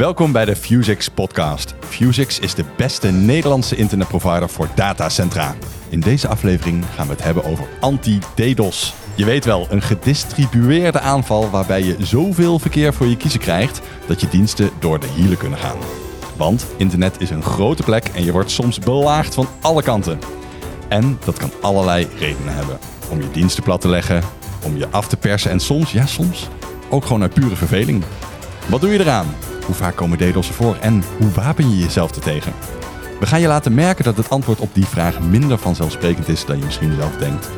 Welkom bij de Fusix podcast. Fusix is de beste Nederlandse internetprovider voor datacentra. In deze aflevering gaan we het hebben over anti-DDoS. Je weet wel, een gedistribueerde aanval waarbij je zoveel verkeer voor je kiezen krijgt dat je diensten door de hielen kunnen gaan. Want internet is een grote plek en je wordt soms belaagd van alle kanten. En dat kan allerlei redenen hebben. Om je diensten plat te leggen, om je af te persen en soms, ja soms, ook gewoon uit pure verveling. Wat doe je eraan? Hoe vaak komen DDoS'en voor en hoe wapen je jezelf ertegen? We gaan je laten merken dat het antwoord op die vraag minder vanzelfsprekend is dan je misschien zelf denkt.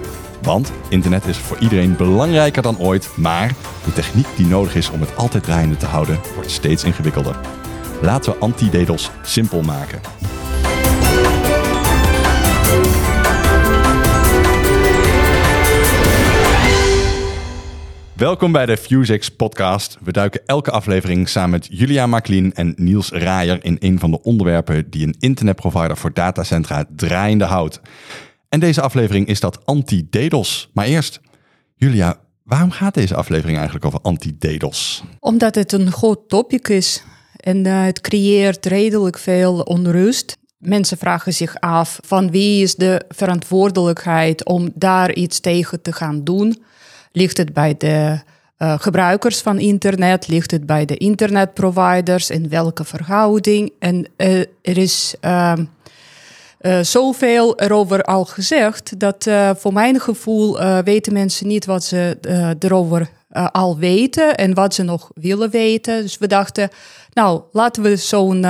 Want internet is voor iedereen belangrijker dan ooit, maar de techniek die nodig is om het altijd draaiende te houden wordt steeds ingewikkelder. Laten we anti-DDoS simpel maken. Welkom bij de Fusix podcast. We duiken elke aflevering samen met Julia Maklien en Niels Raaier in een van de onderwerpen die een internetprovider voor datacentra draaiende houdt. En deze aflevering is dat anti-DDoS. Maar eerst, Julia, waarom gaat deze aflevering eigenlijk over anti-DDoS? Omdat het een groot topic is en uh, het creëert redelijk veel onrust. Mensen vragen zich af van wie is de verantwoordelijkheid om daar iets tegen te gaan doen. Ligt het bij de uh, gebruikers van internet? Ligt het bij de internetproviders? In welke verhouding? En uh, er is uh, zoveel erover al gezegd dat voor mijn gevoel weten mensen niet wat ze erover al weten en wat ze nog willen weten. Dus we dachten, nou, laten we zo'n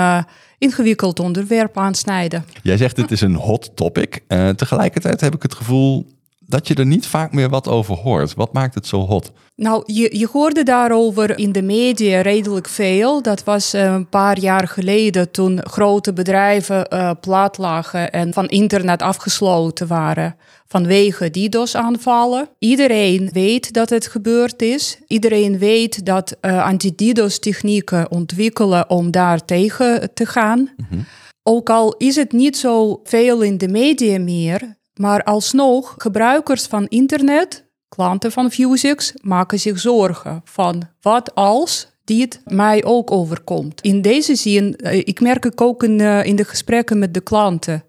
ingewikkeld onderwerp aansnijden. Jij zegt het is een hot topic. tegelijkertijd heb ik het gevoel dat je er niet vaak meer wat over hoort. Wat maakt het zo hot? Nou, je, je hoorde daarover in de media redelijk veel. Dat was uh, een paar jaar geleden toen grote bedrijven uh, plat lagen en van internet afgesloten waren vanwege DDoS-aanvallen. Iedereen weet dat het gebeurd is. Iedereen weet dat uh, anti-DDoS-technieken ontwikkelen om daar tegen te gaan. Mm -hmm. Ook al is het niet zo veel in de media meer, maar alsnog, gebruikers van internet, klanten van Fusix, maken zich zorgen van wat als dit mij ook overkomt. In deze zin, eh, ik merk ik ook in, uh, in de gesprekken met de klanten.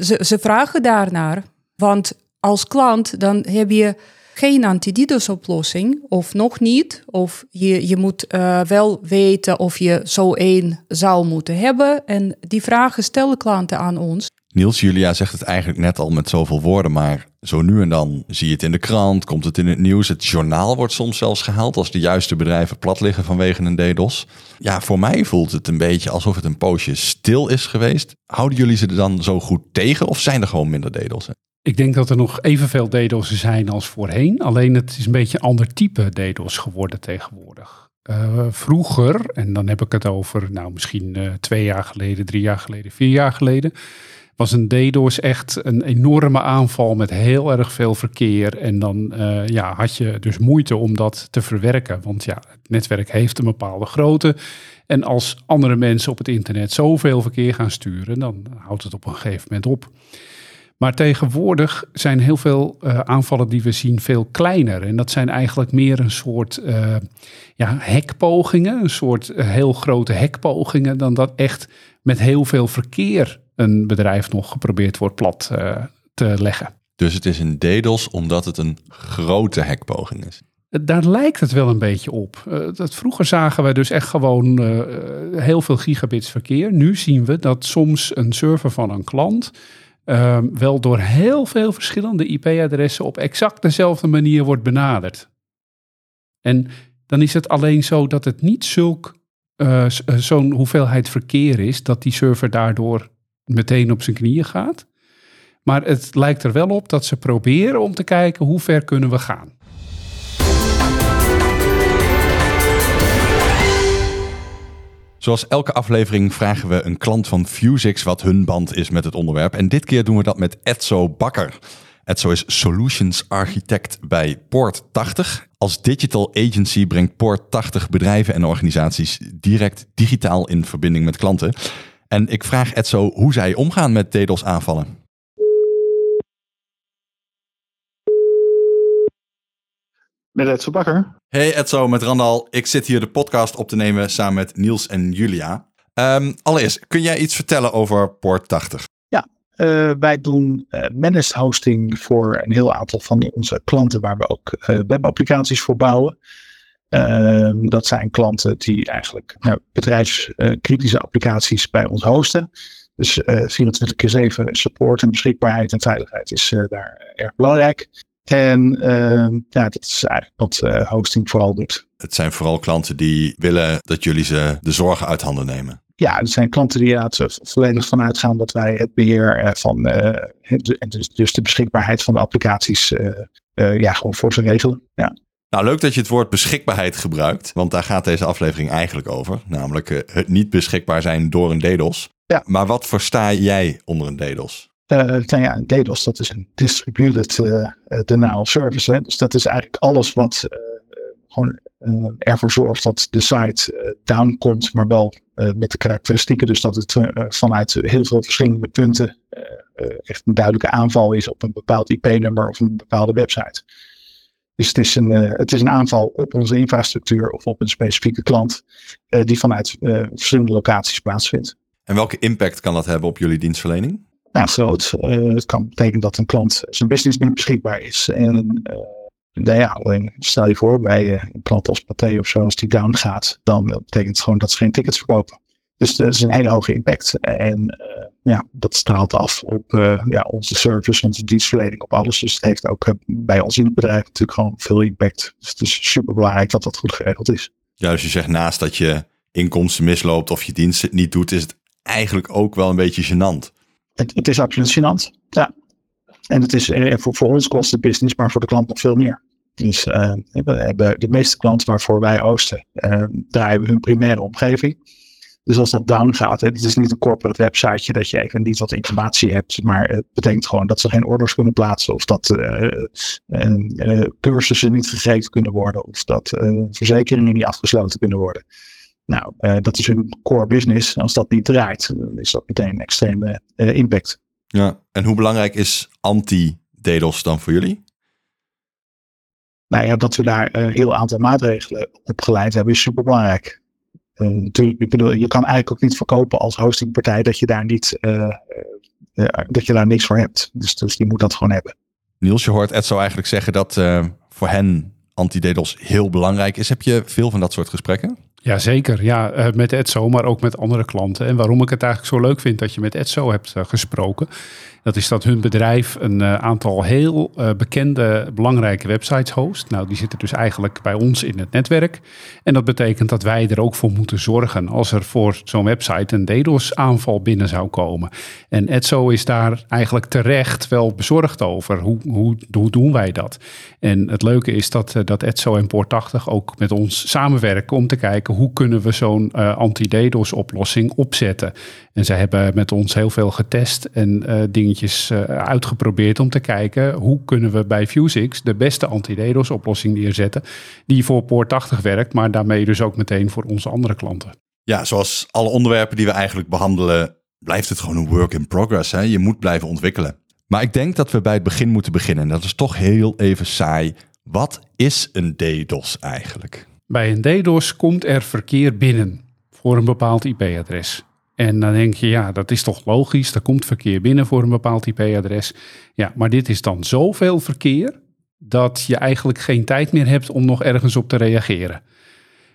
Ze, ze vragen daarnaar, want als klant dan heb je geen anti-DDoS-oplossing, of nog niet. Of je, je moet uh, wel weten of je zo één zou moeten hebben. En die vragen stellen klanten aan ons. Niels, Julia zegt het eigenlijk net al met zoveel woorden, maar zo nu en dan zie je het in de krant, komt het in het nieuws. Het journaal wordt soms zelfs gehaald als de juiste bedrijven plat liggen vanwege een DDoS. Ja, voor mij voelt het een beetje alsof het een poosje stil is geweest. Houden jullie ze er dan zo goed tegen of zijn er gewoon minder DDoS? Ik denk dat er nog evenveel DDoS'en zijn als voorheen. Alleen het is een beetje een ander type DDoS geworden tegenwoordig. Uh, vroeger, en dan heb ik het over nou, misschien uh, twee jaar geleden, drie jaar geleden, vier jaar geleden was een DDoS echt een enorme aanval met heel erg veel verkeer. En dan uh, ja, had je dus moeite om dat te verwerken. Want ja, het netwerk heeft een bepaalde grootte. En als andere mensen op het internet zoveel verkeer gaan sturen, dan houdt het op een gegeven moment op. Maar tegenwoordig zijn heel veel uh, aanvallen die we zien veel kleiner. En dat zijn eigenlijk meer een soort uh, ja, hekpogingen, een soort heel grote hekpogingen, dan dat echt met heel veel verkeer een bedrijf nog geprobeerd wordt plat uh, te leggen. Dus het is een DDoS omdat het een grote hekpoging is? Daar lijkt het wel een beetje op. Uh, dat vroeger zagen we dus echt gewoon uh, heel veel gigabits verkeer. Nu zien we dat soms een server van een klant uh, wel door heel veel verschillende IP-adressen op exact dezelfde manier wordt benaderd. En dan is het alleen zo dat het niet zulk zo'n hoeveelheid verkeer is dat die server daardoor meteen op zijn knieën gaat. Maar het lijkt er wel op dat ze proberen om te kijken hoe ver kunnen we gaan. Zoals elke aflevering vragen we een klant van Fusix wat hun band is met het onderwerp. En dit keer doen we dat met Edso Bakker. Edso is Solutions Architect bij Poort 80. Als digital agency brengt Poort 80 bedrijven en organisaties direct digitaal in verbinding met klanten. En ik vraag Edso hoe zij omgaan met DDoS aanvallen. Met Edso Bakker. Hey Edzo, met Randal. Ik zit hier de podcast op te nemen samen met Niels en Julia. Um, allereerst, kun jij iets vertellen over Port 80? Ja, uh, wij doen uh, managed hosting voor een heel aantal van onze klanten waar we ook uh, webapplicaties voor bouwen. Ehm, dat zijn klanten die eigenlijk nou, bedrijfskritische applicaties bij ons hosten. Dus 24 keer 7 support en beschikbaarheid en veiligheid is daar erg belangrijk. En uh, ja, dat is eigenlijk wat hosting vooral doet. Het zijn vooral klanten die willen dat jullie ze de zorgen uit handen nemen. Ja, het zijn klanten die inderdaad volledig vanuit gaan dat wij het beheer van, en dus, dus de beschikbaarheid van de applicaties, ja, gewoon voor ze regelen. Ja. Nou, leuk dat je het woord beschikbaarheid gebruikt, want daar gaat deze aflevering eigenlijk over. Namelijk het niet beschikbaar zijn door een DDoS. Ja. Maar wat versta jij onder een DDoS? Uh, nou ja, DDoS, dat is een distributed uh, denial service. Hè? Dus dat is eigenlijk alles wat gewoon ervoor zorgt dat de site down komt, maar wel met de karakteristieken. Dus dat het vanuit heel veel verschillende punten echt een duidelijke aanval is op een bepaald IP-nummer of een bepaalde website. Dus het is, een, het is een aanval op onze infrastructuur of op een specifieke klant die vanuit verschillende locaties plaatsvindt. En welke impact kan dat hebben op jullie dienstverlening? nou, groot. Het kan betekenen dat een klant zijn business niet beschikbaar is. En nou ja, alleen stel je voor bij een klant als Pathé of zo, als die down gaat, dan betekent het gewoon dat ze geen tickets verkopen. Dus dat is een hele hoge impact. En ja, dat straalt af op ja, onze service, onze dienstverlening, op alles. Dus het heeft ook bij ons in het bedrijf natuurlijk gewoon veel impact. Dus het is super belangrijk dat dat goed geregeld is. Ja, dus je zegt naast dat je inkomsten misloopt of je dienst het niet doet, is het eigenlijk ook wel een beetje gênant het, het is absoluut gênant. Ja. En het is eh, voor, voor ons kost het business, maar voor de klant nog veel meer. Dus uh, we hebben de meeste klanten waarvoor wij hosten, uh, draaien we hun primaire omgeving. Dus als dat down gaat, het is niet een corporate websiteje dat je even niet wat informatie hebt, maar het betekent gewoon dat ze geen orders kunnen plaatsen of dat uh, cursussen niet gegeven kunnen worden of dat verzekeringen niet afgesloten kunnen worden. Nou, dat is hun core business. Als dat niet draait, dan is dat meteen een extreme impact. Ja, en hoe belangrijk is anti-DDoS dan voor jullie? Nou ja, dat we daar een heel aantal maatregelen op geleid hebben, is super belangrijk. Uh, natuurlijk, bedoel, je kan eigenlijk ook niet verkopen als hostingpartij dat je daar niet, dat je daar niks voor hebt. Dus, dus je moet dat gewoon hebben. Niels, je hoort Edso eigenlijk zeggen dat voor hen anti-DDoS heel belangrijk is. Heb je veel van dat soort gesprekken? Jazeker, ja, uh, met Edso, maar ook met andere klanten. En waarom ik het eigenlijk zo leuk vind dat je met Edso hebt uh, gesproken, dat is dat hun bedrijf een uh, aantal heel bekende, belangrijke websites host. Nou, die zitten dus eigenlijk bij ons in het netwerk. En dat betekent dat wij er ook voor moeten zorgen als er voor zo'n website een DDoS-aanval binnen zou komen. En Edso is daar eigenlijk terecht wel bezorgd over. Hoe, hoe, hoe doen wij dat? En het leuke is dat, dat Edso en Poort80 ook met ons samenwerken om te kijken hoe kunnen we zo'n uh, anti-DDoS oplossing opzetten. En zij hebben met ons heel veel getest en uh, dingetjes uh, uitgeprobeerd om te kijken hoe kunnen we bij Fusix de beste anti-DDoS oplossing neerzetten die voor Poort 80 werkt, maar daarmee dus ook meteen voor onze andere klanten. Ja, zoals alle onderwerpen die we eigenlijk behandelen, blijft het gewoon een work in progress. Hè? Je moet blijven ontwikkelen. Maar ik denk dat we bij het begin moeten beginnen. En dat is toch heel even saai. Wat is een DDoS eigenlijk? Bij een DDoS komt er verkeer binnen voor een bepaald IP-adres. En dan denk je, ja, dat is toch logisch. Er komt verkeer binnen voor een bepaald IP-adres. Ja, maar dit is dan zoveel verkeer dat je eigenlijk geen tijd meer hebt om nog ergens op te reageren.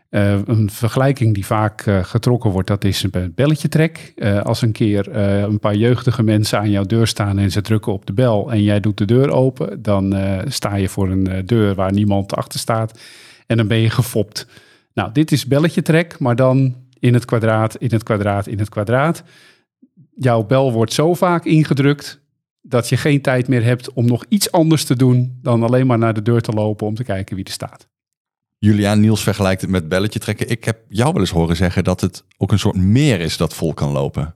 Uh, een vergelijking die vaak uh, getrokken wordt, dat is een belletje trek. Uh, als een keer een paar jeugdige mensen aan jouw deur staan en ze drukken op de bel en jij doet de deur open, dan sta je voor een deur waar niemand achter staat en dan ben je gefopt. Nou, dit is belletje trek, maar dan in het kwadraat, in het kwadraat, in het kwadraat. Jouw bel wordt zo vaak ingedrukt dat je geen tijd meer hebt om nog iets anders te doen dan alleen maar naar de deur te lopen om te kijken wie er staat. Juliaan Niels vergelijkt het met belletje trekken. Ik heb jou wel eens horen zeggen dat het ook een soort meer is dat vol kan lopen.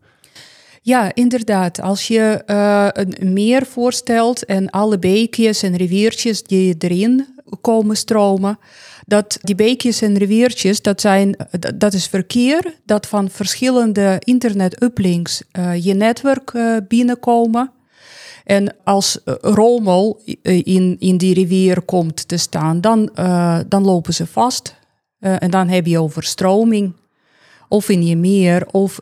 Ja, inderdaad. Als je uh, een meer voorstelt en alle beekjes en riviertjes die erin komen stromen, dat die beekjes en riviertjes, dat, zijn, dat is verkeer dat van verschillende internet-uplinks uh, je netwerk uh, binnenkomen. En als uh, rommel in, in die rivier komt te staan, dan, dan lopen ze vast. En dan heb je overstroming. Of in je meer, of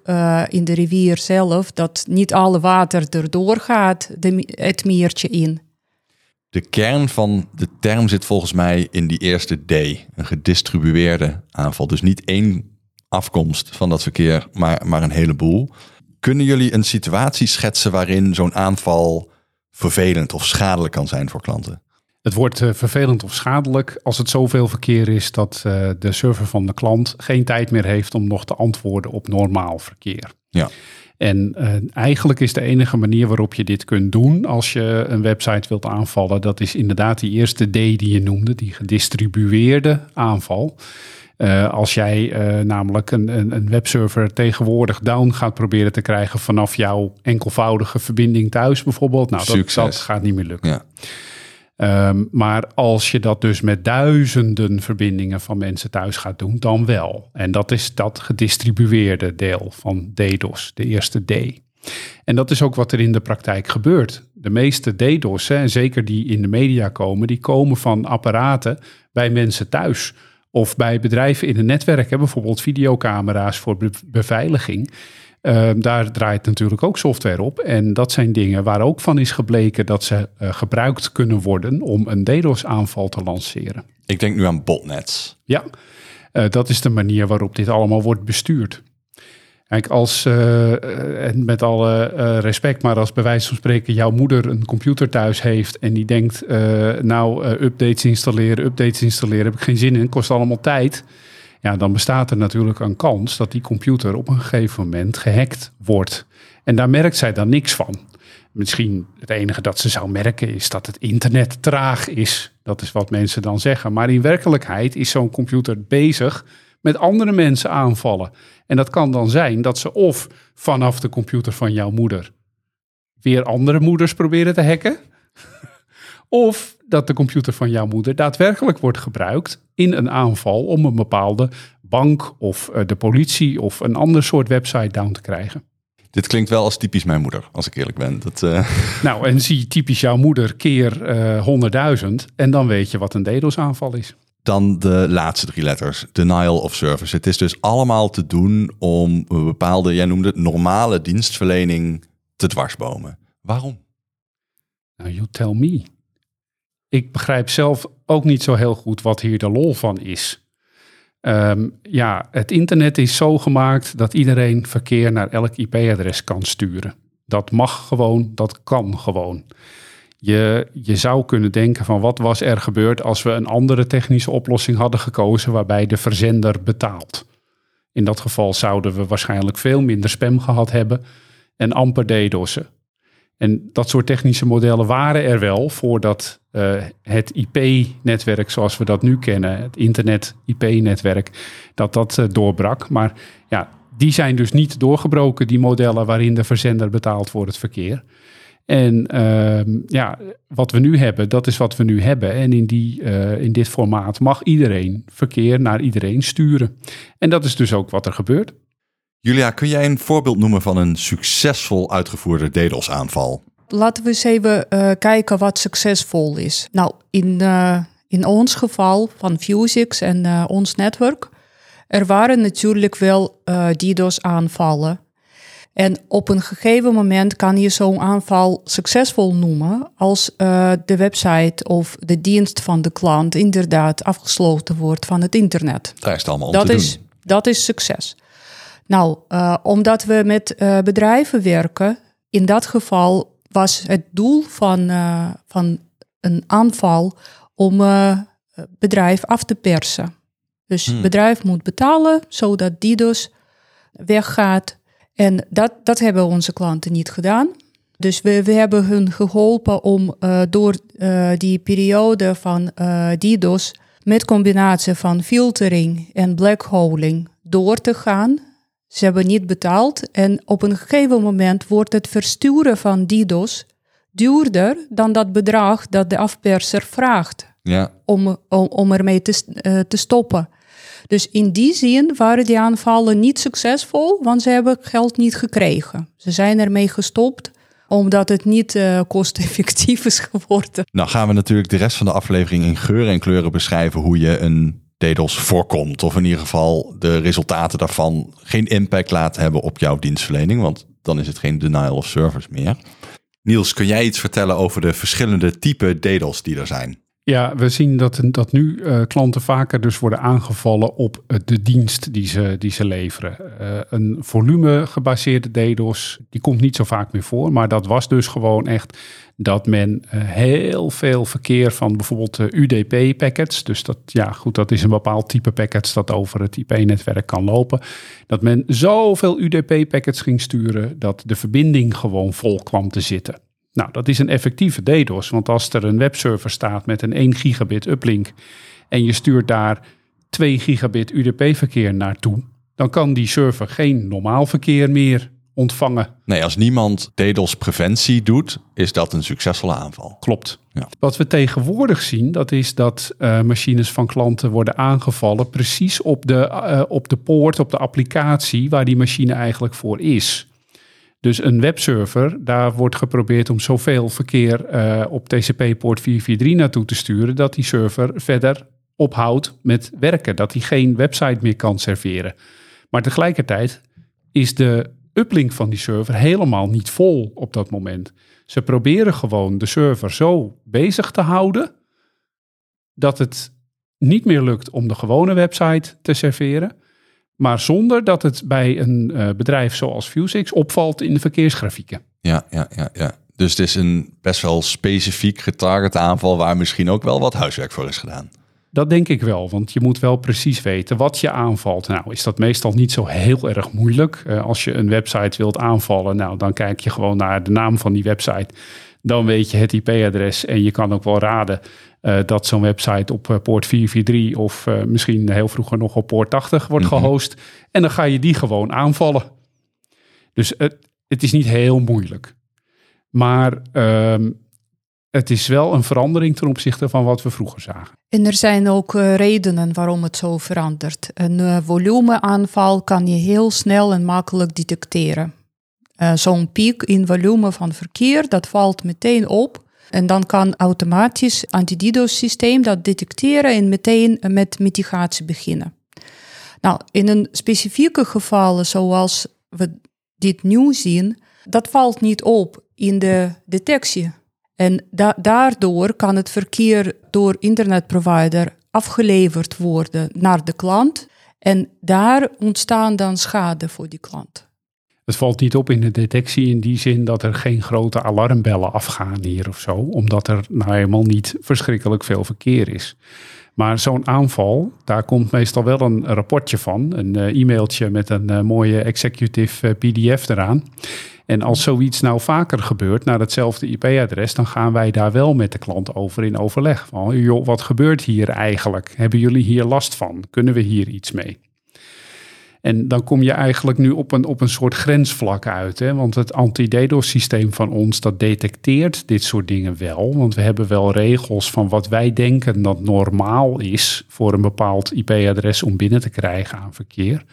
in de rivier zelf, dat niet alle water erdoor gaat, de, het meertje in. De kern van de term zit volgens mij in die eerste D, een gedistribueerde aanval. Dus niet één afkomst van dat verkeer, maar, maar een heleboel. Kunnen jullie een situatie schetsen waarin zo'n aanval vervelend of schadelijk kan zijn voor klanten? Het wordt uh, vervelend of schadelijk als het zoveel verkeer is dat uh, de server van de klant geen tijd meer heeft om nog te antwoorden op normaal verkeer. Ja. En uh, eigenlijk is de enige manier waarop je dit kunt doen als je een website wilt aanvallen, dat is inderdaad die eerste D die je noemde, die gedistribueerde aanval. Uh, als jij uh, namelijk een, een, een, webserver tegenwoordig down gaat proberen te krijgen vanaf jouw enkelvoudige verbinding thuis bijvoorbeeld, nou dat, dat gaat niet meer lukken. Ja. Um, maar als je dat dus met duizenden verbindingen van mensen thuis gaat doen, dan wel. En dat is dat gedistribueerde deel van DDoS, de eerste D. En dat is ook wat er in de praktijk gebeurt. De meeste DDoS, en zeker die in de media komen, die komen van apparaten bij mensen thuis. Of bij bedrijven in een netwerk, hè, bijvoorbeeld videocamera's voor beveiliging. Uh, daar draait natuurlijk ook software op. En dat zijn dingen waar ook van is gebleken dat ze uh, gebruikt kunnen worden om een DDoS-aanval te lanceren. Ik denk nu aan botnets. Ja, uh, dat is de manier waarop dit allemaal wordt bestuurd. Kijk, als, uh, en met alle respect, maar als bij wijze van spreken jouw moeder een computer thuis heeft en die denkt, nou, updates installeren, updates installeren, heb ik geen zin in, kost allemaal tijd. Ja, dan bestaat er natuurlijk een kans dat die computer op een gegeven moment gehackt wordt. En daar merkt zij dan niks van. Misschien het enige dat ze zou merken is dat het internet traag is. Dat is wat mensen dan zeggen. Maar in werkelijkheid is zo'n computer bezig met andere mensen aanvallen. En dat kan dan zijn dat ze of vanaf de computer van jouw moeder weer andere moeders proberen te hacken. Of dat de computer van jouw moeder daadwerkelijk wordt gebruikt in een aanval om een bepaalde bank of de politie of een ander soort website down te krijgen. Dit klinkt wel als typisch mijn moeder, als ik eerlijk ben. Dat, uh... Nou, en zie typisch jouw moeder keer uh, 100.000 en dan weet je wat een DDoS-aanval is dan de laatste drie letters, denial of service. Het is dus allemaal te doen om een bepaalde, jij noemde het, normale dienstverlening te dwarsbomen. Waarom? Nou, you tell me. Ik begrijp zelf ook niet zo heel goed wat hier de lol van is. Um, ja, het internet is zo gemaakt dat iedereen verkeer naar elk IP-adres kan sturen. Dat mag gewoon, dat kan gewoon. Je, je zou kunnen denken van wat was er gebeurd als we een andere technische oplossing hadden gekozen waarbij de verzender betaalt. In dat geval zouden we waarschijnlijk veel minder spam gehad hebben en amper DDoS'en. En dat soort technische modellen waren er wel voordat uh, het IP-netwerk zoals we dat nu kennen, het internet-IP-netwerk, dat dat uh, doorbrak. Maar ja, die zijn dus niet doorgebroken, die modellen waarin de verzender betaalt voor het verkeer. En uh, ja, wat we nu hebben, dat is wat we nu hebben. En in, die, uh, in dit formaat mag iedereen verkeer naar iedereen sturen. En dat is dus ook wat er gebeurt. Julia, kun jij een voorbeeld noemen van een succesvol uitgevoerde DDoS-aanval? Laten we eens even uh, kijken wat succesvol is. Nou, in, uh, in ons geval van Fusix en ons netwerk, er waren natuurlijk wel DDoS-aanvallen. En op een gegeven moment kan je zo'n aanval succesvol noemen als de website of de dienst van de klant inderdaad afgesloten wordt van het internet. Daar is het allemaal om dat te is, doen. Dat is succes. Nou, uh, omdat we met uh, bedrijven werken, in dat geval was het doel van, van een aanval om bedrijf af te persen. Dus hmm. bedrijf moet betalen, zodat die dus weggaat en dat, dat hebben onze klanten niet gedaan. Dus we, we hebben hun geholpen om door die periode van DDoS met combinatie van filtering en blackholing door te gaan. Ze hebben niet betaald en op een gegeven moment wordt het versturen van DDoS duurder dan dat bedrag dat de afperser vraagt ja. om, om, om ermee te, te stoppen. Dus in die zin waren die aanvallen niet succesvol, want ze hebben geld niet gekregen. Ze zijn ermee gestopt omdat het niet uh, kosteffectief is geworden. Nou gaan we natuurlijk de rest van de aflevering in geuren en kleuren beschrijven hoe je een DDoS voorkomt. Of in ieder geval de resultaten daarvan geen impact laten hebben op jouw dienstverlening. Want dan is het geen denial of service meer. Niels, kun jij iets vertellen over de verschillende typen DDoS die er zijn? Ja, we zien dat, dat nu uh, klanten vaker dus worden aangevallen op uh, de dienst die ze, die ze leveren. Uh, een volume gebaseerde DDoS, die komt niet zo vaak meer voor. Maar dat was dus gewoon echt dat men heel veel verkeer van bijvoorbeeld UDP-packets. Dus dat, ja, goed, dat is een bepaald type packets dat over het IP-netwerk kan lopen. Dat men zoveel UDP-packets ging sturen dat de verbinding gewoon vol kwam te zitten. Nou, dat is een effectieve DDoS, want als er een webserver staat met een 1 gigabit uplink en je stuurt daar 2 gigabit UDP-verkeer naartoe, dan kan die server geen normaal verkeer meer ontvangen. Nee, als niemand DDoS-preventie doet, is dat een succesvolle aanval. Klopt. Ja. Wat we tegenwoordig zien, dat is dat uh, machines van klanten worden aangevallen precies op de, uh, op de poort, op de applicatie waar die machine eigenlijk voor is. Dus een webserver, daar wordt geprobeerd om zoveel verkeer uh, op TCP-poort 443 naartoe te sturen, dat die server verder ophoudt met werken, dat hij geen website meer kan serveren. Maar tegelijkertijd is de uplink van die server helemaal niet vol op dat moment. Ze proberen gewoon de server zo bezig te houden dat het niet meer lukt om de gewone website te serveren. Maar zonder dat het bij een uh, bedrijf zoals Fusix opvalt in de verkeersgrafieken. Ja, ja, ja, ja. Dus het is een best wel specifiek getarget aanval waar misschien ook wel wat huiswerk voor is gedaan. Dat denk ik wel, want je moet wel precies weten wat je aanvalt. Nou, is dat meestal niet zo heel erg moeilijk. Uh, als je een website wilt aanvallen, nou, dan kijk je gewoon naar de naam van die website. Dan weet je het IP-adres en je kan ook wel raden uh, dat zo'n website op uh, poort 443 of uh, misschien heel vroeger nog op poort 80 wordt mm -hmm. gehost. En dan ga je die gewoon aanvallen. Dus het, het is niet heel moeilijk. Maar um, het is wel een verandering ten opzichte van wat we vroeger zagen. En er zijn ook uh, redenen waarom het zo verandert. Een uh, volumeaanval kan je heel snel en makkelijk detecteren. Uh, Zo'n piek in volume van verkeer, dat valt meteen op. En dan kan automatisch anti-DDoS-systeem dat detecteren en meteen met mitigatie beginnen. Nou, in een specifieke gevallen zoals we dit nu zien, dat valt niet op in de detectie. En da daardoor kan het verkeer door internetprovider afgeleverd worden naar de klant. En daar ontstaan dan schade voor die klant. Het valt niet op in de detectie in die zin dat er geen grote alarmbellen afgaan hier of zo, omdat er nou helemaal niet verschrikkelijk veel verkeer is. Maar zo'n aanval, daar komt meestal wel een rapportje van, een uh, e-mailtje met een uh, mooie executive uh, PDF eraan. En als zoiets nou vaker gebeurt naar hetzelfde IP-adres, dan gaan wij daar wel met de klant over in overleg. Van, wat gebeurt hier eigenlijk? Hebben jullie hier last van? Kunnen we hier iets mee? En dan kom je eigenlijk nu op een, op een soort grensvlak uit. Hè? Want het anti-DDoS-systeem van ons, dat detecteert dit soort dingen wel. Want we hebben wel regels van wat wij denken dat normaal is voor een bepaald IP-adres om binnen te krijgen aan verkeer.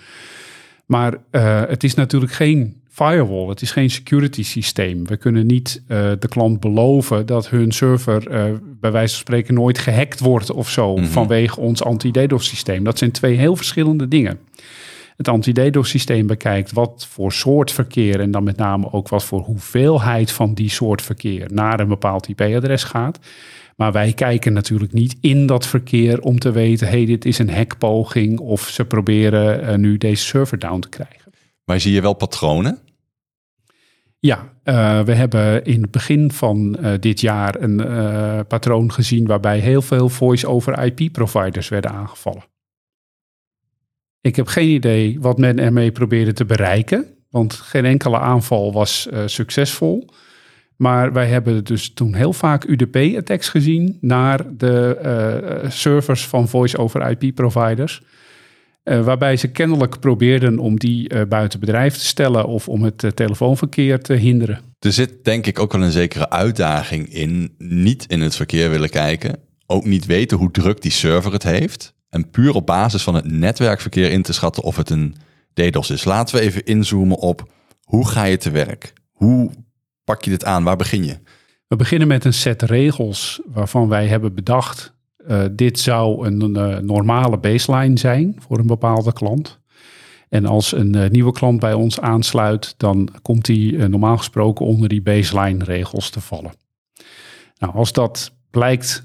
Maar uh, het is natuurlijk geen firewall, het is geen security systeem. We kunnen niet uh, de klant beloven dat hun server uh, bij wijze van spreken nooit gehackt wordt of zo mm -hmm. vanwege ons anti-DDoS systeem. Dat zijn twee heel verschillende dingen het anti-DDoS-systeem bekijkt, wat voor soort verkeer en dan met name ook wat voor hoeveelheid van die soort verkeer naar een bepaald IP-adres gaat. Maar wij kijken natuurlijk niet in dat verkeer om te weten, hey, dit is een hackpoging of ze proberen uh, nu deze server down te krijgen. Maar zie je wel patronen? Ja, uh, we hebben in het begin van uh, dit jaar een patroon gezien waarbij heel veel voice-over IP-providers werden aangevallen. Ik heb geen idee wat men ermee probeerde te bereiken, want geen enkele aanval was uh, succesvol. Maar wij hebben dus toen heel vaak UDP-attacks gezien naar de uh, servers van voice-over IP-providers. Uh, waarbij ze kennelijk probeerden om die buiten bedrijf te stellen of om het telefoonverkeer te hinderen. Er zit denk ik ook wel een zekere uitdaging in niet in het verkeer willen kijken. Ook niet weten hoe druk die server het heeft. En puur op basis van het netwerkverkeer in te schatten of het een DDoS is. Laten we even inzoomen op hoe ga je te werk? Hoe pak je dit aan? Waar begin je? We beginnen met een set regels waarvan wij hebben bedacht, uh, dit zou een uh, normale baseline zijn voor een bepaalde klant. En als een uh, nieuwe klant bij ons aansluit, dan komt die normaal gesproken onder die baseline regels te vallen. Nou, als dat blijkt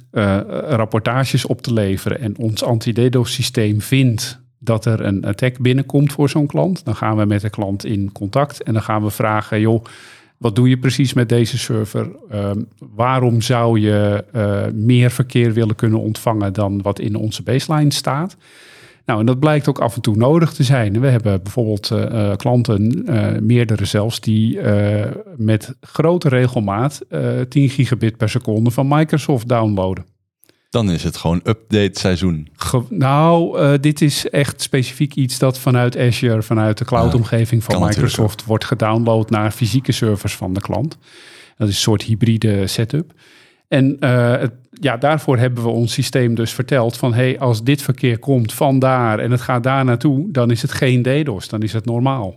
rapportages op te leveren en ons anti-DDoS systeem vindt dat er een attack binnenkomt voor zo'n klant, dan gaan we met de klant in contact en dan gaan we vragen, joh, wat doe je precies met deze server? Um, waarom zou je uh, meer verkeer willen kunnen ontvangen dan wat in onze baseline staat? Nou, en dat blijkt ook af en toe nodig te zijn. We hebben bijvoorbeeld uh, klanten, uh, meerdere zelfs, die met grote regelmaat 10 gigabit per seconde van Microsoft downloaden. Dan is het gewoon update seizoen. nou, uh, dit is echt specifiek iets dat vanuit Azure, vanuit de cloud-omgeving van Microsoft, wordt gedownload naar fysieke servers van de klant. Dat is een soort hybride setup. En het, ja, daarvoor hebben we ons systeem dus verteld van hey, als dit verkeer komt van daar en het gaat daar naartoe, dan is het geen DDoS, dan is het normaal.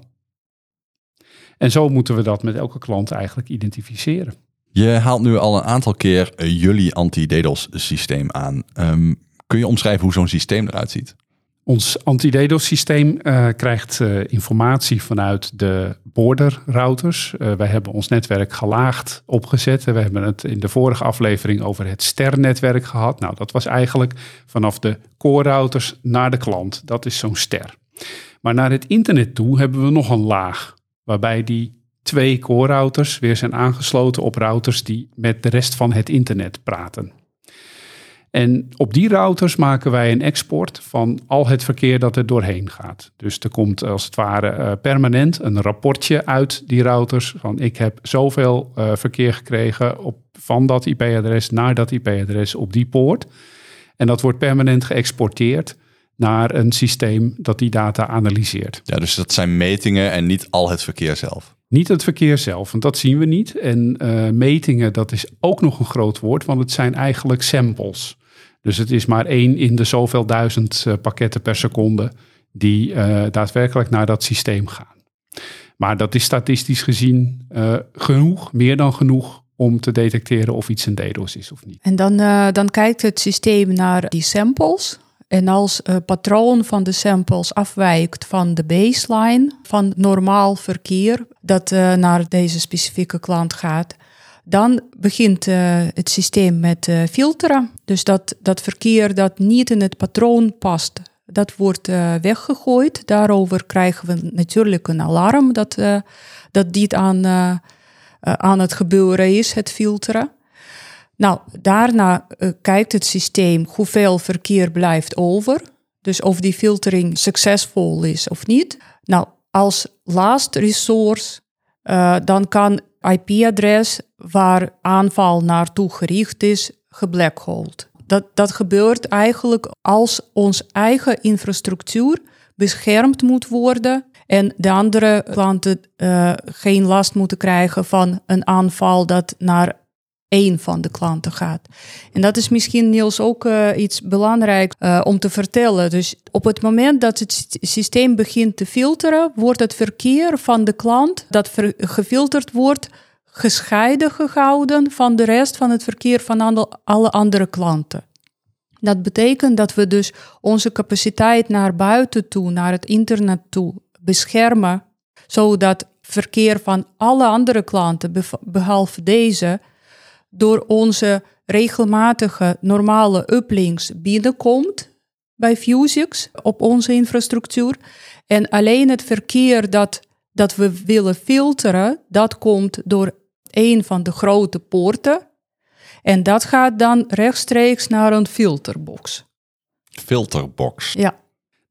En zo moeten we dat met elke klant eigenlijk identificeren. Je haalt nu al een aantal keer jullie anti-DDoS systeem aan. Um, kun je omschrijven hoe zo'n systeem eruit ziet? Ons anti-DDoS systeem uh, krijgt uh, informatie vanuit de border routers. wij hebben ons netwerk gelaagd opgezet. We hebben het in de vorige aflevering over het ster-netwerk gehad. Nou, dat was eigenlijk vanaf de core routers naar de klant. Dat is zo'n ster. Maar naar het internet toe hebben we nog een laag. Waarbij die twee core routers weer zijn aangesloten op routers die met de rest van het internet praten. En op die routers maken wij een export van al het verkeer dat er doorheen gaat. Dus er komt als het ware uh, permanent een rapportje uit die routers van ik heb zoveel uh, verkeer gekregen op, van dat IP-adres naar dat IP-adres op die poort. En dat wordt permanent geëxporteerd naar een systeem dat die data analyseert. Ja, dus dat zijn metingen en niet al het verkeer zelf. Niet het verkeer zelf, want dat zien we niet. En uh, metingen, dat is ook nog een groot woord, want het zijn eigenlijk samples. Dus het is maar één in de zoveel duizend uh, pakketten per seconde die uh, daadwerkelijk naar dat systeem gaan. Maar dat is statistisch gezien genoeg, meer dan genoeg, om te detecteren of iets een DDoS is of niet. En dan, dan kijkt het systeem naar die samples. En als het patroon van de samples afwijkt van de baseline van normaal verkeer dat naar deze specifieke klant gaat, dan begint uh, het systeem met uh, filteren. Dus dat, dat verkeer dat niet in het patroon past, dat wordt weggegooid. Daarover krijgen we natuurlijk een alarm dat, dat dit aan, aan het gebeuren is, het filteren. Nou, daarna kijkt het systeem hoeveel verkeer blijft over. Dus of die filtering succesvol is of niet. Nou, als last resource, uh, dan kan IP-adres waar aanval naartoe gericht is, geblackholed. Dat, dat gebeurt eigenlijk als ons eigen infrastructuur beschermd moet worden en de andere klanten uh, geen last moeten krijgen van een aanval dat naar één van de klanten gaat. En dat is misschien Niels ook uh, iets belangrijk uh, om te vertellen. Dus op het moment dat het systeem begint te filteren, wordt het verkeer van de klant dat gefilterd wordt, gescheiden gehouden van de rest van het verkeer van alle andere klanten. Dat betekent dat we dus onze capaciteit naar buiten toe, naar het internet toe, beschermen, zodat verkeer van alle andere klanten, behalve deze, door onze regelmatige normale uplinks binnenkomt bij Fusix op onze infrastructuur. En alleen het verkeer dat, dat we willen filteren, dat komt door een van de grote poorten. En dat gaat dan rechtstreeks naar een filterbox. Filterbox. Ja.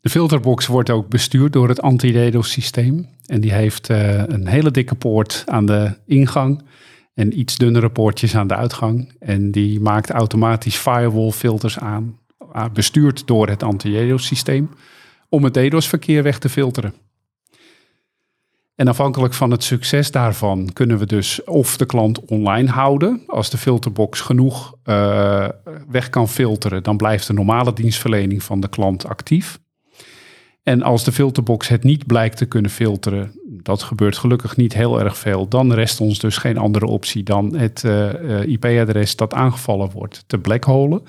De filterbox wordt ook bestuurd door het anti-DDoS systeem. En die heeft uh, een hele dikke poort aan de ingang en iets dunnere poortjes aan de uitgang. En die maakt automatisch firewall filters aan, bestuurd door het anti-DDoS systeem, om het DDoS-verkeer weg te filteren. En afhankelijk van het succes daarvan kunnen we dus of de klant online houden. Als de filterbox genoeg uh, weg kan filteren, dan blijft de normale dienstverlening van de klant actief. En als de filterbox het niet blijkt te kunnen filteren, Dat gebeurt gelukkig niet heel erg veel. Dan rest ons dus geen andere optie dan het uh, IP-adres dat aangevallen wordt te blackholen.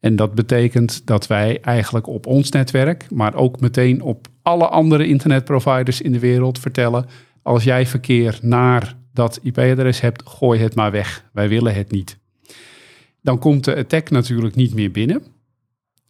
En dat betekent dat wij eigenlijk op ons netwerk, maar ook meteen op alle andere internetproviders in de wereld vertellen: als jij verkeer naar dat IP-adres hebt, gooi het maar weg. Wij willen het niet. Dan komt de attack natuurlijk niet meer binnen.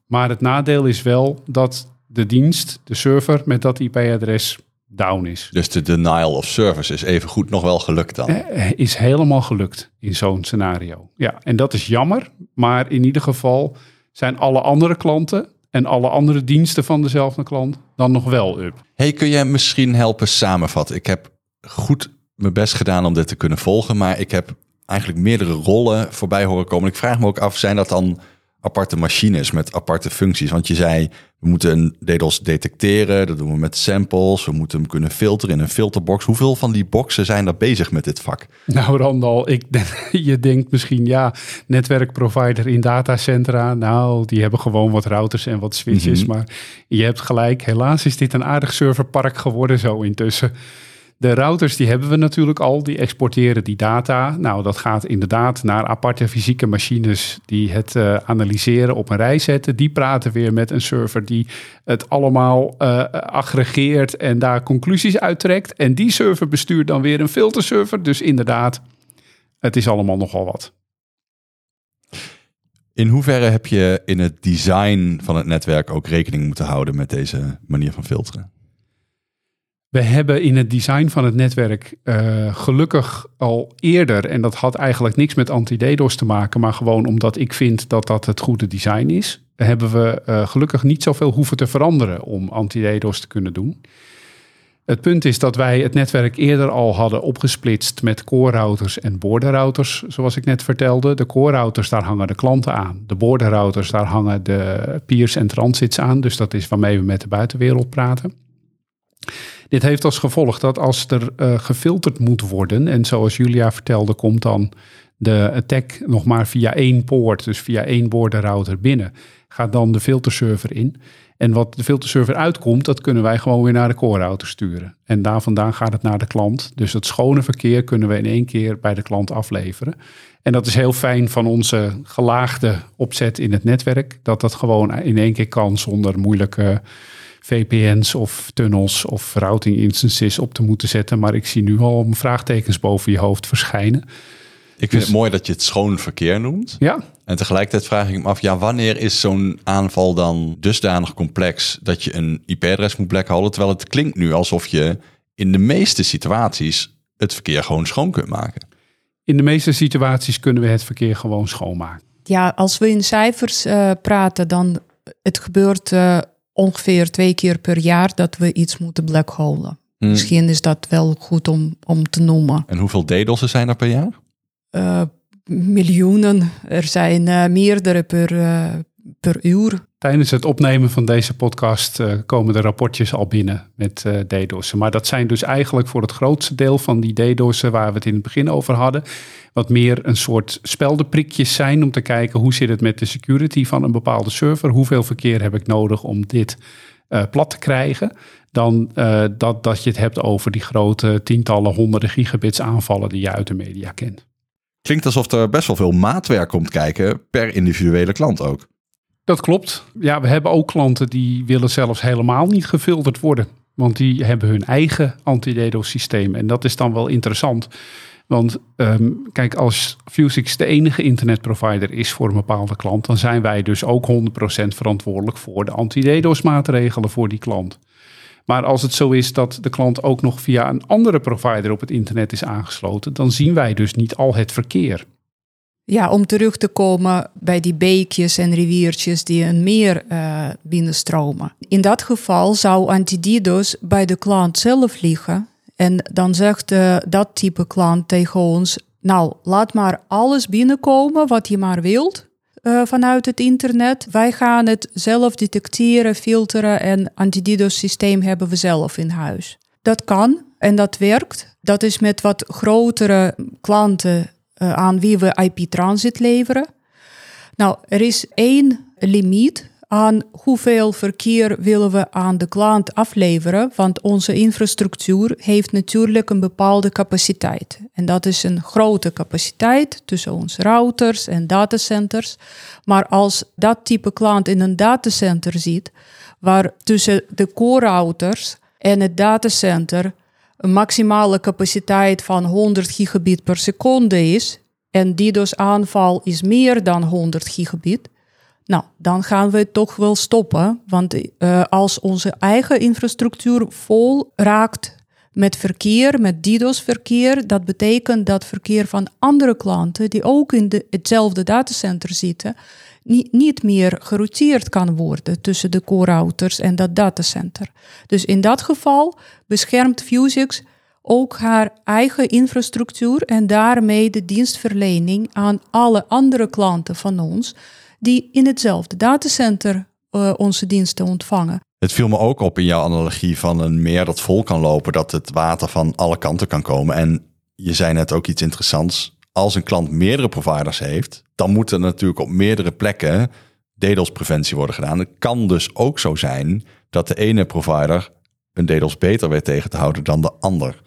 Maar het nadeel is wel dat de dienst, de server met dat IP-adres down is. Dus de denial of service is even goed nog wel gelukt dan? Eh, is helemaal gelukt in zo'n scenario. Ja, en dat is jammer. Maar in ieder geval zijn alle andere klanten en alle andere diensten van dezelfde klant dan nog wel up. Hey, kun jij misschien helpen samenvatten? Ik heb goed mijn best gedaan om dit te kunnen volgen, maar ik heb eigenlijk meerdere rollen voorbij horen komen. Ik vraag me ook af, zijn dat dan aparte machines met aparte functies? Want je zei, we moeten een DDoS detecteren, dat doen we met samples, we moeten hem kunnen filteren in een filterbox. Hoeveel van die boxen zijn er bezig met dit vak? Nou Randal, ik, je denkt misschien, ja, netwerkprovider in datacentra, nou, die hebben gewoon wat routers en wat switches, mhm. maar je hebt gelijk, helaas is dit een aardig serverpark geworden zo intussen. De routers die hebben we natuurlijk al, die exporteren die data. Nou, dat gaat inderdaad naar aparte fysieke machines die het uh, analyseren op een rij zetten. Die praten weer met een server die het allemaal uh, aggregeert en daar conclusies uittrekt. En die server bestuurt dan weer een filterserver. Dus inderdaad, het is allemaal nogal wat. In hoeverre heb je in het design van het netwerk ook rekening moeten houden met deze manier van filteren? We hebben in het design van het netwerk uh, gelukkig al eerder, en dat had eigenlijk niks met anti-DDoS te maken, maar gewoon omdat ik vind dat dat het goede design is, hebben we uh, gelukkig niet zoveel hoeven te veranderen om anti-DDoS te kunnen doen. Het punt is dat wij het netwerk eerder al hadden opgesplitst met core routers en border routers, zoals ik net vertelde. De core routers, daar hangen de klanten aan. De border routers, daar hangen de peers en transits aan. Dus dat is waarmee we met de buitenwereld praten. Dit heeft als gevolg dat als er uh, gefilterd moet worden, en zoals Julia vertelde, komt dan de attack nog maar via één poort, dus via één router binnen, gaat dan de filterserver in. En wat de filterserver uitkomt, dat kunnen wij gewoon weer naar de core router sturen. En daar vandaan gaat het naar de klant. Dus het schone verkeer kunnen we in één keer bij de klant afleveren. En dat is heel fijn van onze gelaagde opzet in het netwerk, dat dat gewoon in één keer kan zonder moeilijke VPN's of tunnels of routing instances op te moeten zetten. Maar ik zie nu al vraagtekens boven je hoofd verschijnen. Ik vind het dus- mooi dat je het schoon verkeer noemt. Ja. En tegelijkertijd vraag ik me af, ja, wanneer is zo'n aanval dan dusdanig complex dat je een IP-adres moet blackholen? Terwijl het klinkt nu alsof je in de meeste situaties het verkeer gewoon schoon kunt maken. In de meeste situaties kunnen we het verkeer gewoon schoonmaken. Ja, als we in cijfers uh, praten, dan het gebeurt uh, ongeveer twee keer per jaar dat we iets moeten blackholen. Hmm. Misschien is dat wel goed om, om te noemen. En hoeveel DDoS'en zijn er per jaar? Uh, miljoenen. Er zijn uh, meerdere per, uh, per uur. Tijdens het opnemen van deze podcast komen de rapportjes al binnen met uh, DDoS'en. Maar dat zijn dus eigenlijk voor het grootste deel van die DDoS'en waar we het in het begin over hadden, wat meer een soort speldenprikjes zijn om te kijken hoe zit het met de security van een bepaalde server. Hoeveel verkeer heb ik nodig om dit uh, plat te krijgen. Dan dat, dat je het hebt over die grote tientallen, honderden gigabits aanvallen die je uit de media kent. Klinkt alsof er best wel veel maatwerk komt kijken per individuele klant ook. Dat klopt. Ja, we hebben ook klanten die willen zelfs helemaal niet gefilterd worden. Want die hebben hun eigen anti-DDoS systeem. En dat is dan wel interessant. Want um, kijk, als Fusix de enige internetprovider is voor een bepaalde klant, dan zijn wij dus ook 100% verantwoordelijk voor de anti-DDoS maatregelen voor die klant. Maar als het zo is dat de klant ook nog via een andere provider op het internet is aangesloten, dan zien wij dus niet al het verkeer. Ja, om terug te komen bij die beekjes en riviertjes die een meer uh, binnenstromen. In dat geval zou anti-DDoS bij de klant zelf liggen en dan zegt uh, dat type klant tegen ons: Nou, laat maar alles binnenkomen wat je maar wilt. Uh, vanuit het internet. Wij gaan het zelf detecteren, filteren en anti-DDoS systeem hebben we zelf in huis. Dat kan en dat werkt. Dat is met wat grotere klanten uh, aan wie we IP-transit leveren. Nou, er is één limiet aan hoeveel verkeer willen we aan de klant afleveren, want onze infrastructuur heeft natuurlijk een bepaalde capaciteit. En dat is een grote capaciteit tussen onze routers en datacenters. Maar als dat type klant in een datacenter ziet, waar tussen de core routers en het datacenter een maximale capaciteit van 100 gigabit per seconde is, en DDoS-aanval is meer dan 100 gigabit, nou, dan gaan we toch wel stoppen. Want uh, als onze eigen infrastructuur vol raakt met verkeer, met DDoS-verkeer, dat betekent dat verkeer van andere klanten die ook in de, hetzelfde datacenter zitten, niet, meer gerouteerd kan worden tussen de core routers en dat datacenter. Dus in dat geval beschermt Fusix ook haar eigen infrastructuur en daarmee de dienstverlening aan alle andere klanten van ons die in hetzelfde datacenter uh, onze diensten ontvangen. Het viel me ook op in jouw analogie van een meer dat vol kan lopen, dat het water van alle kanten kan komen. En je zei net ook iets interessants. Als een klant meerdere providers heeft, dan moet er natuurlijk op meerdere plekken DDoS-preventie worden gedaan. Het kan dus ook zo zijn dat de ene provider een DDoS beter weet tegen te houden dan de ander.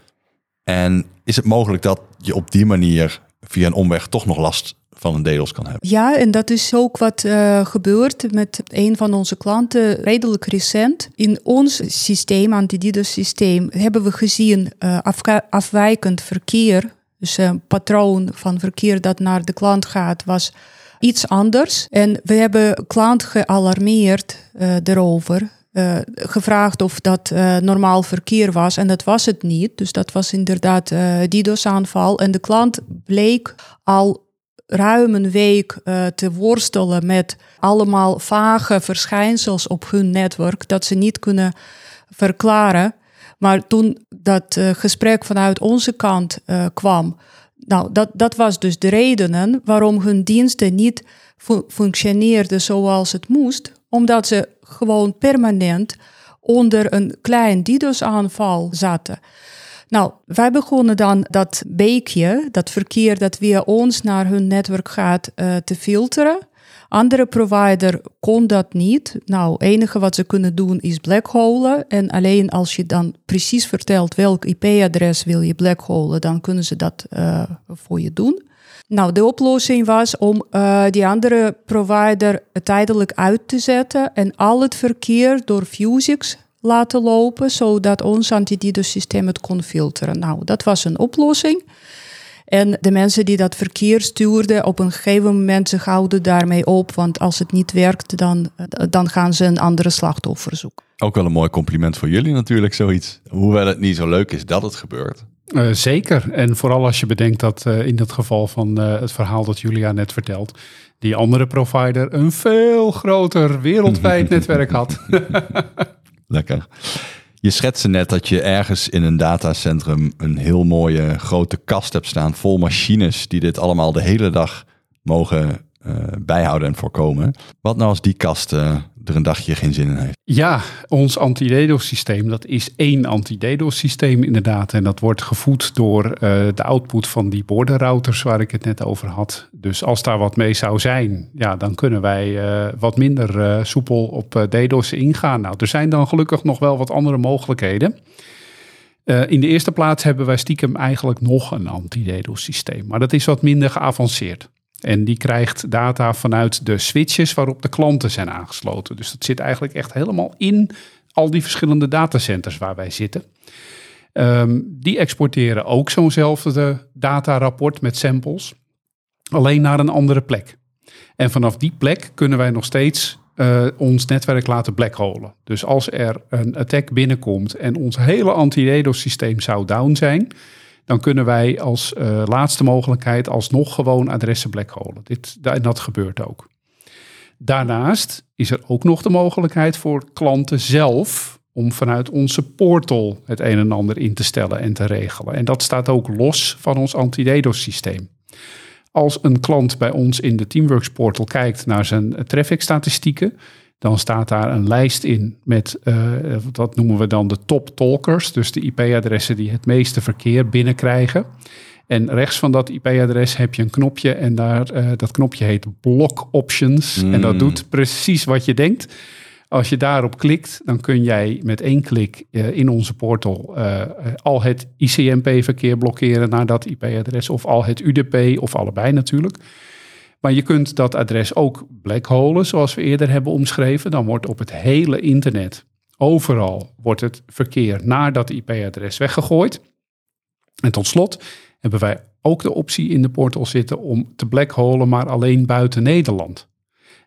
En is het mogelijk dat je op die manier via een omweg toch nog last van een DDoS kan hebben. Ja, en dat is ook wat uh, gebeurt met een van onze klanten redelijk recent. In ons systeem, anti-DDoS systeem, hebben we gezien uh, afwijkend verkeer. Dus een patroon van verkeer dat naar de klant gaat was iets anders. En we hebben klant gealarmeerd uh, erover. Uh, gevraagd of dat normaal verkeer was en dat was het niet. Dus dat was inderdaad DDoS-aanval. En de klant bleek al ruim een week te worstelen met allemaal vage verschijnsels op hun netwerk dat ze niet kunnen verklaren. Maar toen dat gesprek vanuit onze kant kwam, nou, dat, dat was dus de redenen waarom hun diensten niet fu functioneerden zoals het moest, omdat ze gewoon permanent onder een klein DDoS-aanval zaten. Nou, wij begonnen dan dat beekje, dat verkeer dat via ons naar hun netwerk gaat, uh, te filteren. Andere provider kon dat niet. Nou, het enige wat ze kunnen doen is blackholen. En alleen als je dan precies vertelt welk IP-adres wil je blackholen, dan kunnen ze dat uh, voor je doen. Nou, de oplossing was om uh, die andere provider tijdelijk uit te zetten en al het verkeer door Fusix laten lopen, zodat ons anti-DDoS systeem het kon filteren. Nou, dat was een oplossing. En de mensen die dat verkeer stuurden, op een gegeven moment ze houden daarmee op. Want als het niet werkt, dan, dan gaan ze een andere slachtoffer zoeken. Ook wel een mooi compliment voor jullie natuurlijk, zoiets. Hoewel het niet zo leuk is dat het gebeurt. Uh, zeker. En vooral als je bedenkt dat uh, in het geval van uh, het verhaal dat Julia net vertelt, die andere provider een veel groter wereldwijd netwerk had. Lekker. Je schetste net dat je ergens in een datacentrum een heel mooie grote kast hebt staan vol machines die dit allemaal de hele dag mogen uh, bijhouden en voorkomen. Wat nou als die kast uh, er een dagje geen zin in heeft? Ja, ons anti-DDoS systeem, dat is één anti-DDoS systeem inderdaad. En dat wordt gevoed door uh, de output van die borderrouters waar ik het net over had. Dus als daar wat mee zou zijn, ja, dan kunnen wij wat minder soepel op DDoS ingaan. Nou, er zijn dan gelukkig nog wel wat andere mogelijkheden. In de eerste plaats hebben wij stiekem eigenlijk nog een anti-DDoS systeem. Maar dat is wat minder geavanceerd. En die krijgt data vanuit de switches waarop de klanten zijn aangesloten. Dus dat zit eigenlijk echt helemaal in al die verschillende datacenters waar wij zitten. Um, die exporteren ook zo'nzelfde datarapport met samples, alleen naar een andere plek. En vanaf die plek kunnen wij nog steeds uh, ons netwerk laten blackholen. Dus als er een attack binnenkomt en ons hele anti-DDoS systeem zou down zijn, dan kunnen wij als uh, laatste mogelijkheid alsnog gewoon adressen blackholen. Dit, en dat gebeurt ook. Daarnaast is er ook nog de mogelijkheid voor klanten zelf om vanuit onze portal het een en ander in te stellen en te regelen. En dat staat ook los van ons anti-DDoS systeem. Als een klant bij ons in de Teamworks portal kijkt naar zijn traffic statistieken, dan staat daar een lijst in met, uh, dat noemen we dan de top talkers. Dus de IP-adressen die het meeste verkeer binnenkrijgen. En rechts van dat IP-adres heb je een knopje en daar, eh, dat knopje heet Block Options. En dat Mm. doet precies wat je denkt. Als je daarop klikt, dan kun jij met één klik eh, in onze portal eh, eh, al het ICMP-verkeer blokkeren naar dat IP-adres. Of al het UDP, of allebei natuurlijk. Maar je kunt dat adres ook blackholen, zoals we eerder hebben omschreven. Dan wordt op het hele internet, overal, wordt het verkeer naar dat IP-adres weggegooid. En tot slot hebben wij ook de optie in de portal zitten om te blackholen, maar alleen buiten Nederland.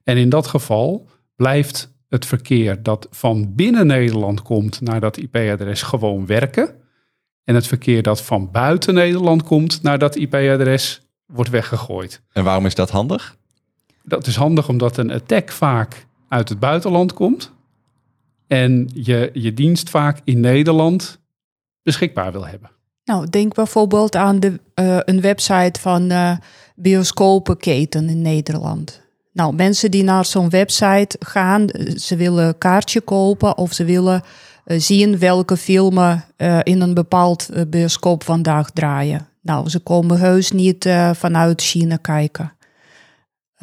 En in dat geval blijft het verkeer dat van binnen Nederland komt naar dat IP-adres gewoon werken. En het verkeer dat van buiten Nederland komt naar dat IP-adres wordt weggegooid. En waarom is dat handig? Dat is handig omdat een attack vaak uit het buitenland komt. En je je dienst vaak in Nederland beschikbaar wil hebben. Nou, denk bijvoorbeeld aan de, eh, een website van eh bioscopenketen in Nederland. Nou, mensen die naar zo'n website gaan, eh, ze willen een kaartje kopen of ze willen zien welke filmen eh, in een bepaald bioscoop vandaag draaien. Nou, ze komen heus niet eh, vanuit China kijken.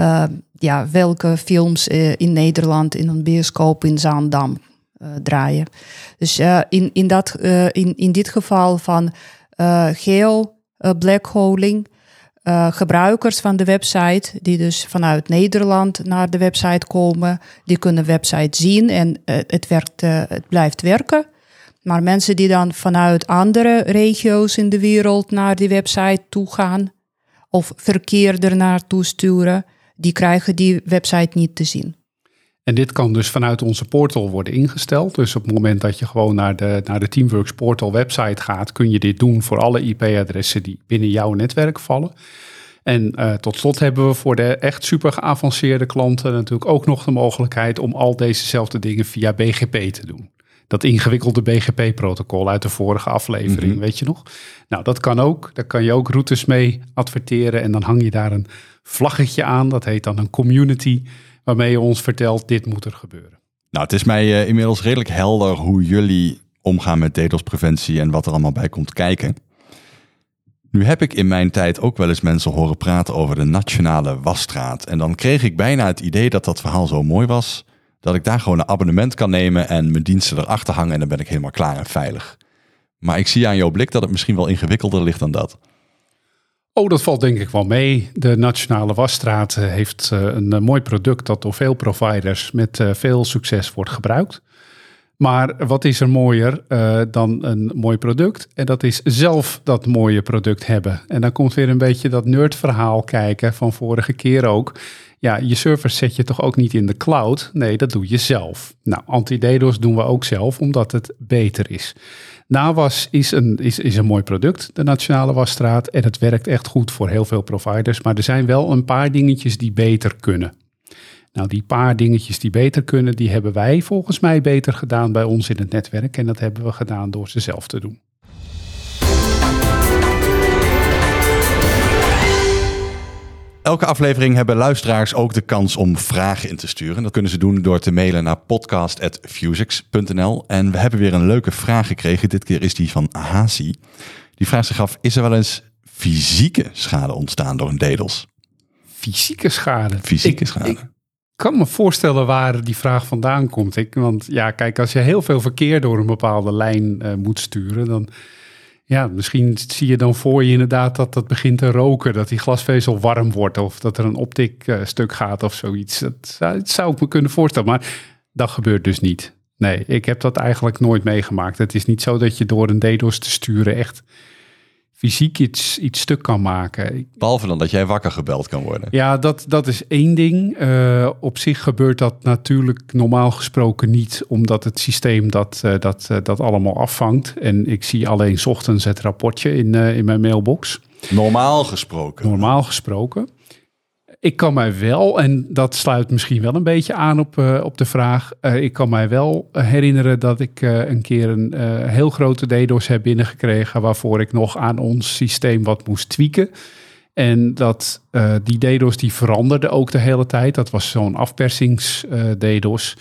Eh, ja, welke films eh, in Nederland in een bioscoop in Zaandam eh, draaien. Dus in, in, dat, in, in dit geval van geo blackholing, gebruikers van de website, die dus vanuit Nederland naar de website komen, die kunnen de website zien en het, werkt, het blijft werken. Maar mensen die dan vanuit andere regio's in de wereld naar die website toe gaan of verkeer er naartoe sturen, die krijgen die website niet te zien. En dit kan dus vanuit onze portal worden ingesteld. Dus op het moment dat je gewoon naar de, naar de Teamworks portal website gaat, kun je dit doen voor alle IP-adressen die binnen jouw netwerk vallen. En eh, tot slot hebben we voor de echt super geavanceerde klanten natuurlijk ook nog de mogelijkheid om al dezezelfde dingen via BGP te doen. Dat ingewikkelde BGP-protocol uit de vorige aflevering, weet je nog? Nou, dat kan ook. Daar kan je ook routes mee adverteren en dan hang je daar een vlaggetje aan. Dat heet dan een community, waarmee je ons vertelt, dit moet er gebeuren. Nou, het is mij eh, inmiddels redelijk helder hoe jullie omgaan met DDoS-preventie en wat er allemaal bij komt kijken. Nu heb ik in mijn tijd ook wel eens mensen horen praten over de nationale wasstraat. En dan kreeg ik bijna het idee dat dat verhaal zo mooi was, dat ik daar gewoon een abonnement kan nemen en mijn diensten erachter hangen en dan ben ik helemaal klaar en veilig. Maar ik zie aan jouw blik dat het misschien wel ingewikkelder ligt dan dat. Oh, dat valt denk ik wel mee. De Nationale Wasstraat eh, heeft eh, een eh, mooi product dat door veel providers met veel succes wordt gebruikt. Maar wat is er mooier dan een mooi product? En dat is zelf dat mooie product hebben. En dan komt weer een beetje dat nerdverhaal kijken van vorige keer ook. Ja, je servers zet je toch ook niet in de cloud? Nee, dat doe je zelf. Nou, anti-DDoS doen we ook zelf, omdat het beter is. NaWas is een, is, is een mooi product, de Nationale Wasstraat. En het werkt echt goed voor heel veel providers. Maar er zijn wel een paar dingetjes die beter kunnen. Nou, die paar dingetjes die beter kunnen, die hebben wij volgens mij beter gedaan bij ons in het netwerk. En dat hebben we gedaan door ze zelf te doen. Elke aflevering hebben luisteraars ook de kans om vragen in te sturen. Dat kunnen ze doen door te mailen naar podcast.fusix.nl. En we hebben weer een leuke vraag gekregen. Dit keer is die van Hasi. Die vraagt zich af, is er wel eens fysieke schade ontstaan door een DDoS? Fysieke schade. Fysieke Ik- schade. Ik kan me voorstellen waar die vraag vandaan komt. Ik, want ja, kijk, als je heel veel verkeer door een bepaalde lijn eh, moet sturen, dan ja, misschien zie je dan voor je inderdaad dat dat begint te roken, dat die glasvezel warm wordt of dat er een optik eh, stuk gaat of zoiets. Dat dat zou ik me kunnen voorstellen, maar dat gebeurt dus niet. Nee, ik heb dat eigenlijk nooit meegemaakt. Het is niet zo dat je door een DDoS te sturen echt fysiek iets, iets stuk kan maken. Behalve dan dat jij wakker gebeld kan worden. ja, dat, dat is één ding. Eh, op zich gebeurt dat natuurlijk normaal gesproken niet, omdat het systeem dat, eh, dat, eh, dat allemaal afvangt. En ik zie alleen 's ochtends het rapportje in, in mijn mailbox. Normaal gesproken. Normaal gesproken. Ik kan mij wel, en dat sluit misschien wel een beetje aan op, eh, op de vraag. eh, ik kan mij wel herinneren dat ik eh, een keer een heel grote DDoS heb binnengekregen. waarvoor ik nog aan ons systeem wat moest tweaken. En dat, die DDoS die veranderde ook de hele tijd. Dat was zo'n afpersings-DDoS.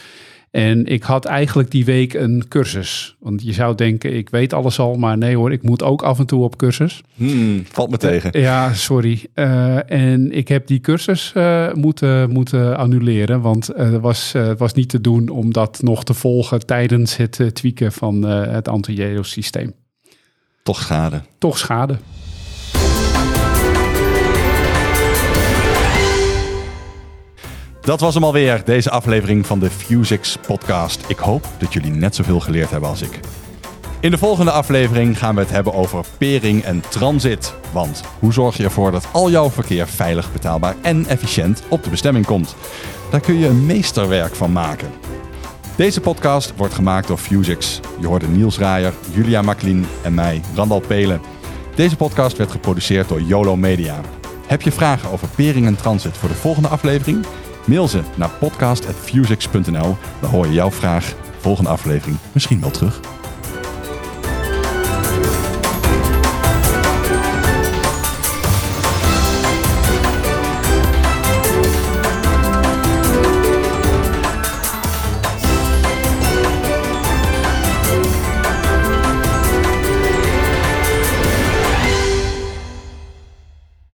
En ik had eigenlijk die week een cursus. Want je zou denken, ik weet alles al, maar nee hoor, ik moet ook af en toe op cursus. Hmm, valt me tegen. Ja, sorry. Uh, en ik heb die cursus uh, moeten, moeten annuleren, want uh, het was, was niet te doen om dat nog te volgen tijdens het tweaken van het anti-JEDOS systeem. Toch schade. Toch schade. Dat was hem alweer, deze aflevering van de Fusix podcast. Ik hoop dat jullie net zoveel geleerd hebben als ik. In de volgende aflevering gaan we het hebben over pering en transit. Want hoe zorg je ervoor dat al jouw verkeer veilig, betaalbaar en efficiënt op de bestemming komt? Daar kun je een meesterwerk van maken. Deze podcast wordt gemaakt door Fusix. Je hoorde Niels Raaier, Julia Maklin en mij, Randal Pelen. Deze podcast werd geproduceerd door YOLO Media. Heb je vragen over pering en transit voor de volgende aflevering? Mail ze naar podcast.fusix.nl. Dan hoor je jouw vraag volgende aflevering misschien wel terug.